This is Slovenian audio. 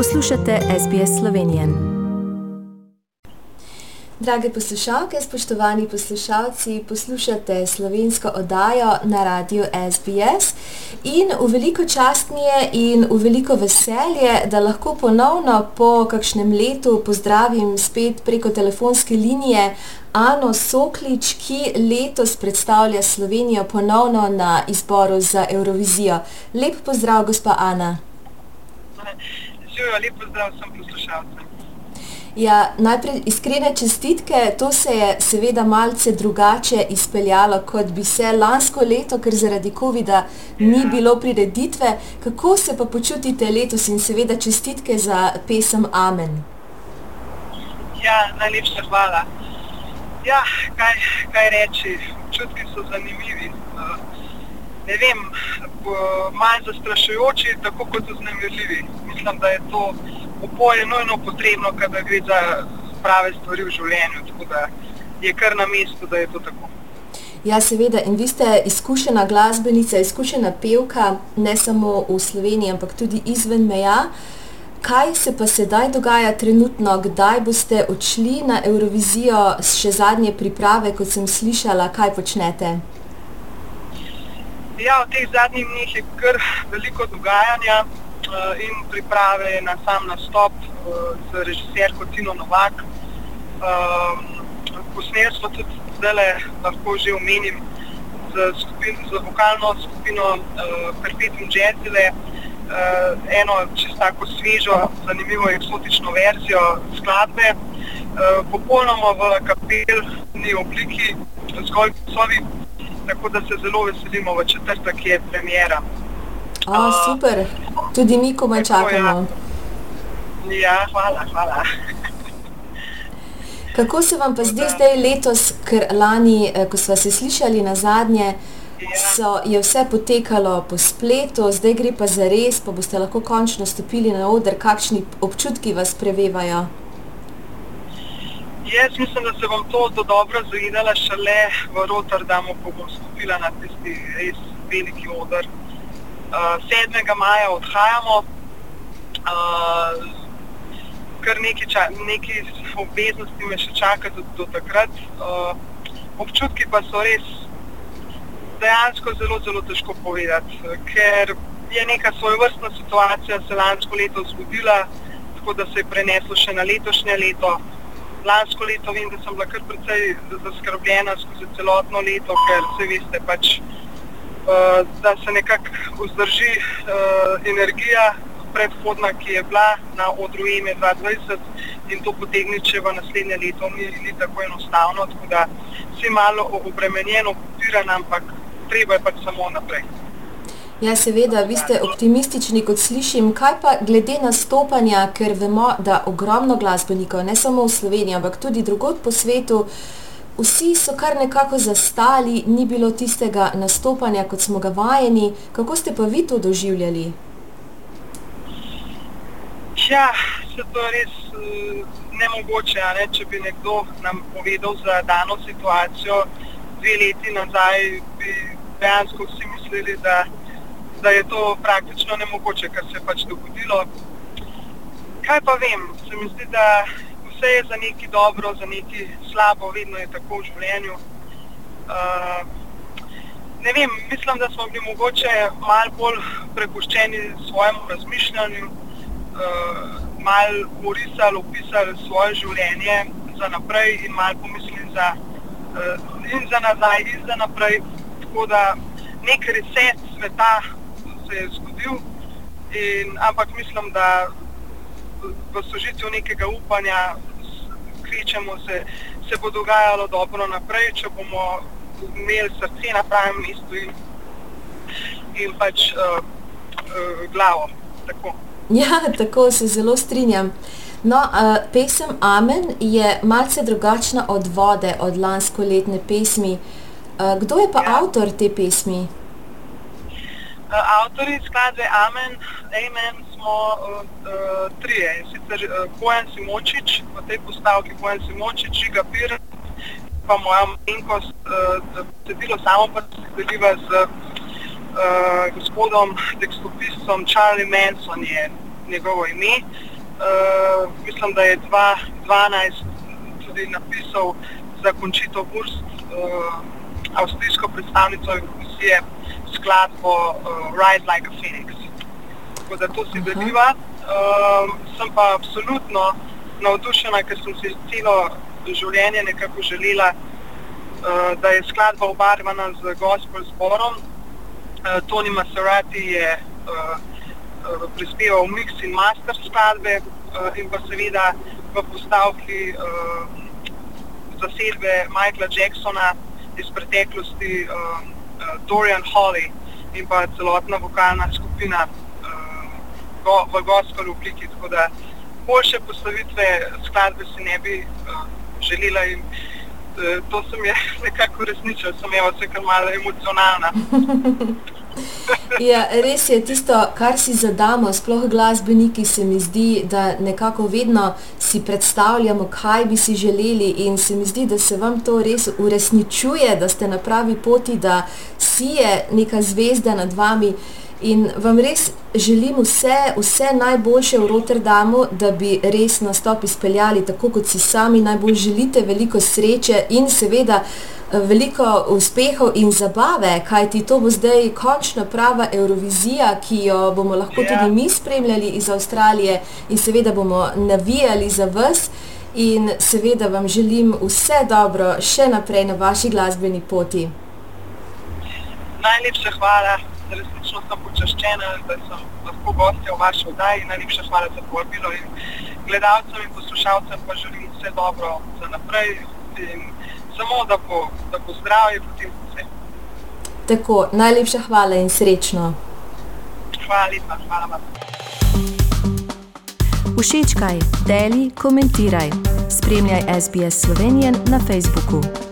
Poslušate SBS Slovenije. Drage poslušalke, spoštovani poslušalci, poslušate slovensko oddajo na radiju SBS in v veliko čast mi je in v veliko veselje, da lahko ponovno po kakšnem letu pozdravim spet preko telefonske linije Ano Soklič, ki letos predstavlja Slovenijo ponovno na izboru za Eurovizijo. Lep pozdrav, gospa Ana. Živijo, lep pozdrav vsem poslušalcem. Ja, najprej iskrene čestitke, to se je seveda malce drugače izpeljalo, kot bi se lansko leto, ker zaradi COVID-a ni ja. bilo prireditve. Kako se pa počutite letos in seveda čestitke za pesem Amen? Ja, najlepša hvala. Ja, kaj, kaj reči, čutki so zanimivi. Ne vem, malo zastrašujoči, tako kot so znemirljivi. Mislim, da je to oboje nujno potrebno, kadar gre za prave stvari v življenju. Tako da je kar na mestu, da je to tako. Ja, seveda. In vi ste izkušena glasbenica, izkušena pevka, ne samo v Sloveniji, ampak tudi izven meja. Kaj se pa sedaj dogaja trenutno, kdaj boste odšli na Eurovizijo, še zadnje priprave, kot sem slišala, kaj počnete? Ja, v teh zadnjih dneh je kar veliko dogajanja in priprave na sam nastop uh, z režiserko Tino Novak. Uh, Posneli smo tudi zdaj, lahko že omenim, z, skupin, z vokalno skupino uh, Perpetuum Jazzile, uh, eno čisto svežo, zanimivo eksotično verzijo skladbe, uh, popolnoma v kapelni obliki, zgolj sovi, tako da se zelo veselimo v četrtek, ki je premjera. Uh, super, tudi mi komaj čakamo. Ja. ja, hvala, hvala. Kako se vam pa zdi zdaj letos, ker lani, ko smo se slišali na zadnje, so, je vse potekalo po spletu, zdaj gre pa za res, pa boste lahko končno stopili na oder, kakšni občutki vas prevevajo? Jaz mislim, da se bom to do dobro zavedala šele v Rotterdamu, ko bom stopila na tisti res veliki oder. Uh, 7. maja odhajamo, uh, kar nekaj obveznosti me še čaka do, do takrat. Uh, občutki pa so res dejansko zelo, zelo težko povedati, ker je neka svojevrstna situacija se lansko leto zgodila, tako da se je preneslo še na letošnje leto. Lansko leto vem, da sem bila kar precej zaskrbljena skozi celotno leto, ker se veste pač, da se nekako vzdrži uh, energija predhodna, ki je bila na odru EME 2020 in to potegniti, če v naslednje leto ni, ni tako enostavno, tako da si malo obremenjeno, popiran, ampak treba je pač samo naprej. Ja, seveda, vi ste optimistični, kot slišim. Kaj pa glede nastopanja, ker vemo, da ogromno glasbenikov, ne samo v Sloveniji, ampak tudi drugod po svetu, vsi so kar nekako zastali, ni bilo tistega nastopanja, kot smo ga vajeni. Kako ste pa vi to doživljali? Ja, se to je res uh, nemogoče, ne? če bi nekdo nam povedal za dano situacijo dve leti nazaj, bi dejansko vsi mislili, da, da je to praktično nemogoče, kar se je pač dogodilo. Kaj pa vem, se mi zdi, da vse je za neki dobro, za neki slabo, vedno je tako v življenju. Uh, ne vem, mislim, da smo bili mogoče malo bolj prepuščeni svojemu razmišljanju, uh, malo urisali, opisali svoje življenje za naprej in malo pomislili za, uh, in za nazaj, in za naprej tako da nek reset sveta se je zgodil, in, ampak mislim, da v sožitju nekega upanja kričemo se, se bo dogajalo dobro naprej, če bomo imeli srce na pravem mestu in, in pač uh, uh, glavo. Tako. Ja, tako se zelo strinjam. No, uh, pesem Amen je malce drugačna od vode, od lansko letne pesmi. Uh, kdo je pa ja. avtor te pesmi? Uh, avtori skladbe Amen, Amen smo uh, uh, trije. In sicer uh, Pojan Simočič, v tej postavki Pojan Simočič, Žiga Pir, pa moja malenkost, uh, sedilo samo pa se deliva z uh, gospodom tekstopisom Charlie Manson je njegovo ime. Uh, mislim, da je 2012 tudi napisal za končito Burst, uh, avstrijsko predstavnico komisije, skladbo uh, Rise Like a Phoenix. Tako da to si deliva. Uh, sem pa absolutno navdušena, ker sem si celo življenje nekako želela, uh, da je skladba obarvana z gospel zborom. Uh, Tony Maserati je uh, uh, prispeval mix in master skladbe uh, in pa seveda v postavki uh, zasedbe Michaela Jacksona iz preteklosti uh, Dorian Holly in pa celotna vokalna skupina uh, go, v gospel obliki. Tako da boljše postavitve skladbe si ne bi uh, želela in uh, to se mi je nekako resničilo, sem imela vse kar malo emocionalna. Ja, res je tisto, kar si zadamo, sploh glasbeniki, se mi zdi, da nekako vedno si predstavljamo, kaj bi si želeli in se mi zdi, da se vam to res uresničuje, da ste na pravi poti, da si je neka zvezda nad vami. In vam res želim vse, vse najboljše v Rotterdamu, da bi res nastop izpeljali tako, kot si sami najbolj želite, veliko sreče in seveda veliko uspehov in zabave, kajti to bo zdaj končno prava Eurovizija, ki jo bomo lahko tudi Ja. mi spremljali iz Avstralije in seveda bomo navijali za vas. In seveda vam želim vse dobro še naprej na vaši glasbeni poti. Najlepša hvala, resnično sem počaščena, da sem lahko gostja v vaši oddaji. Najlepša hvala za povabilo in gledalcem in poslušalcem pa želim vse dobro za naprej in samo da bo, da bo zdravje potem vse. Tako, najlepša hvala in srečno. Hvala lepa, hvala vam. Všečkaj, deli, komentiraj. Spremljaj SBS Slovenijo na Facebooku.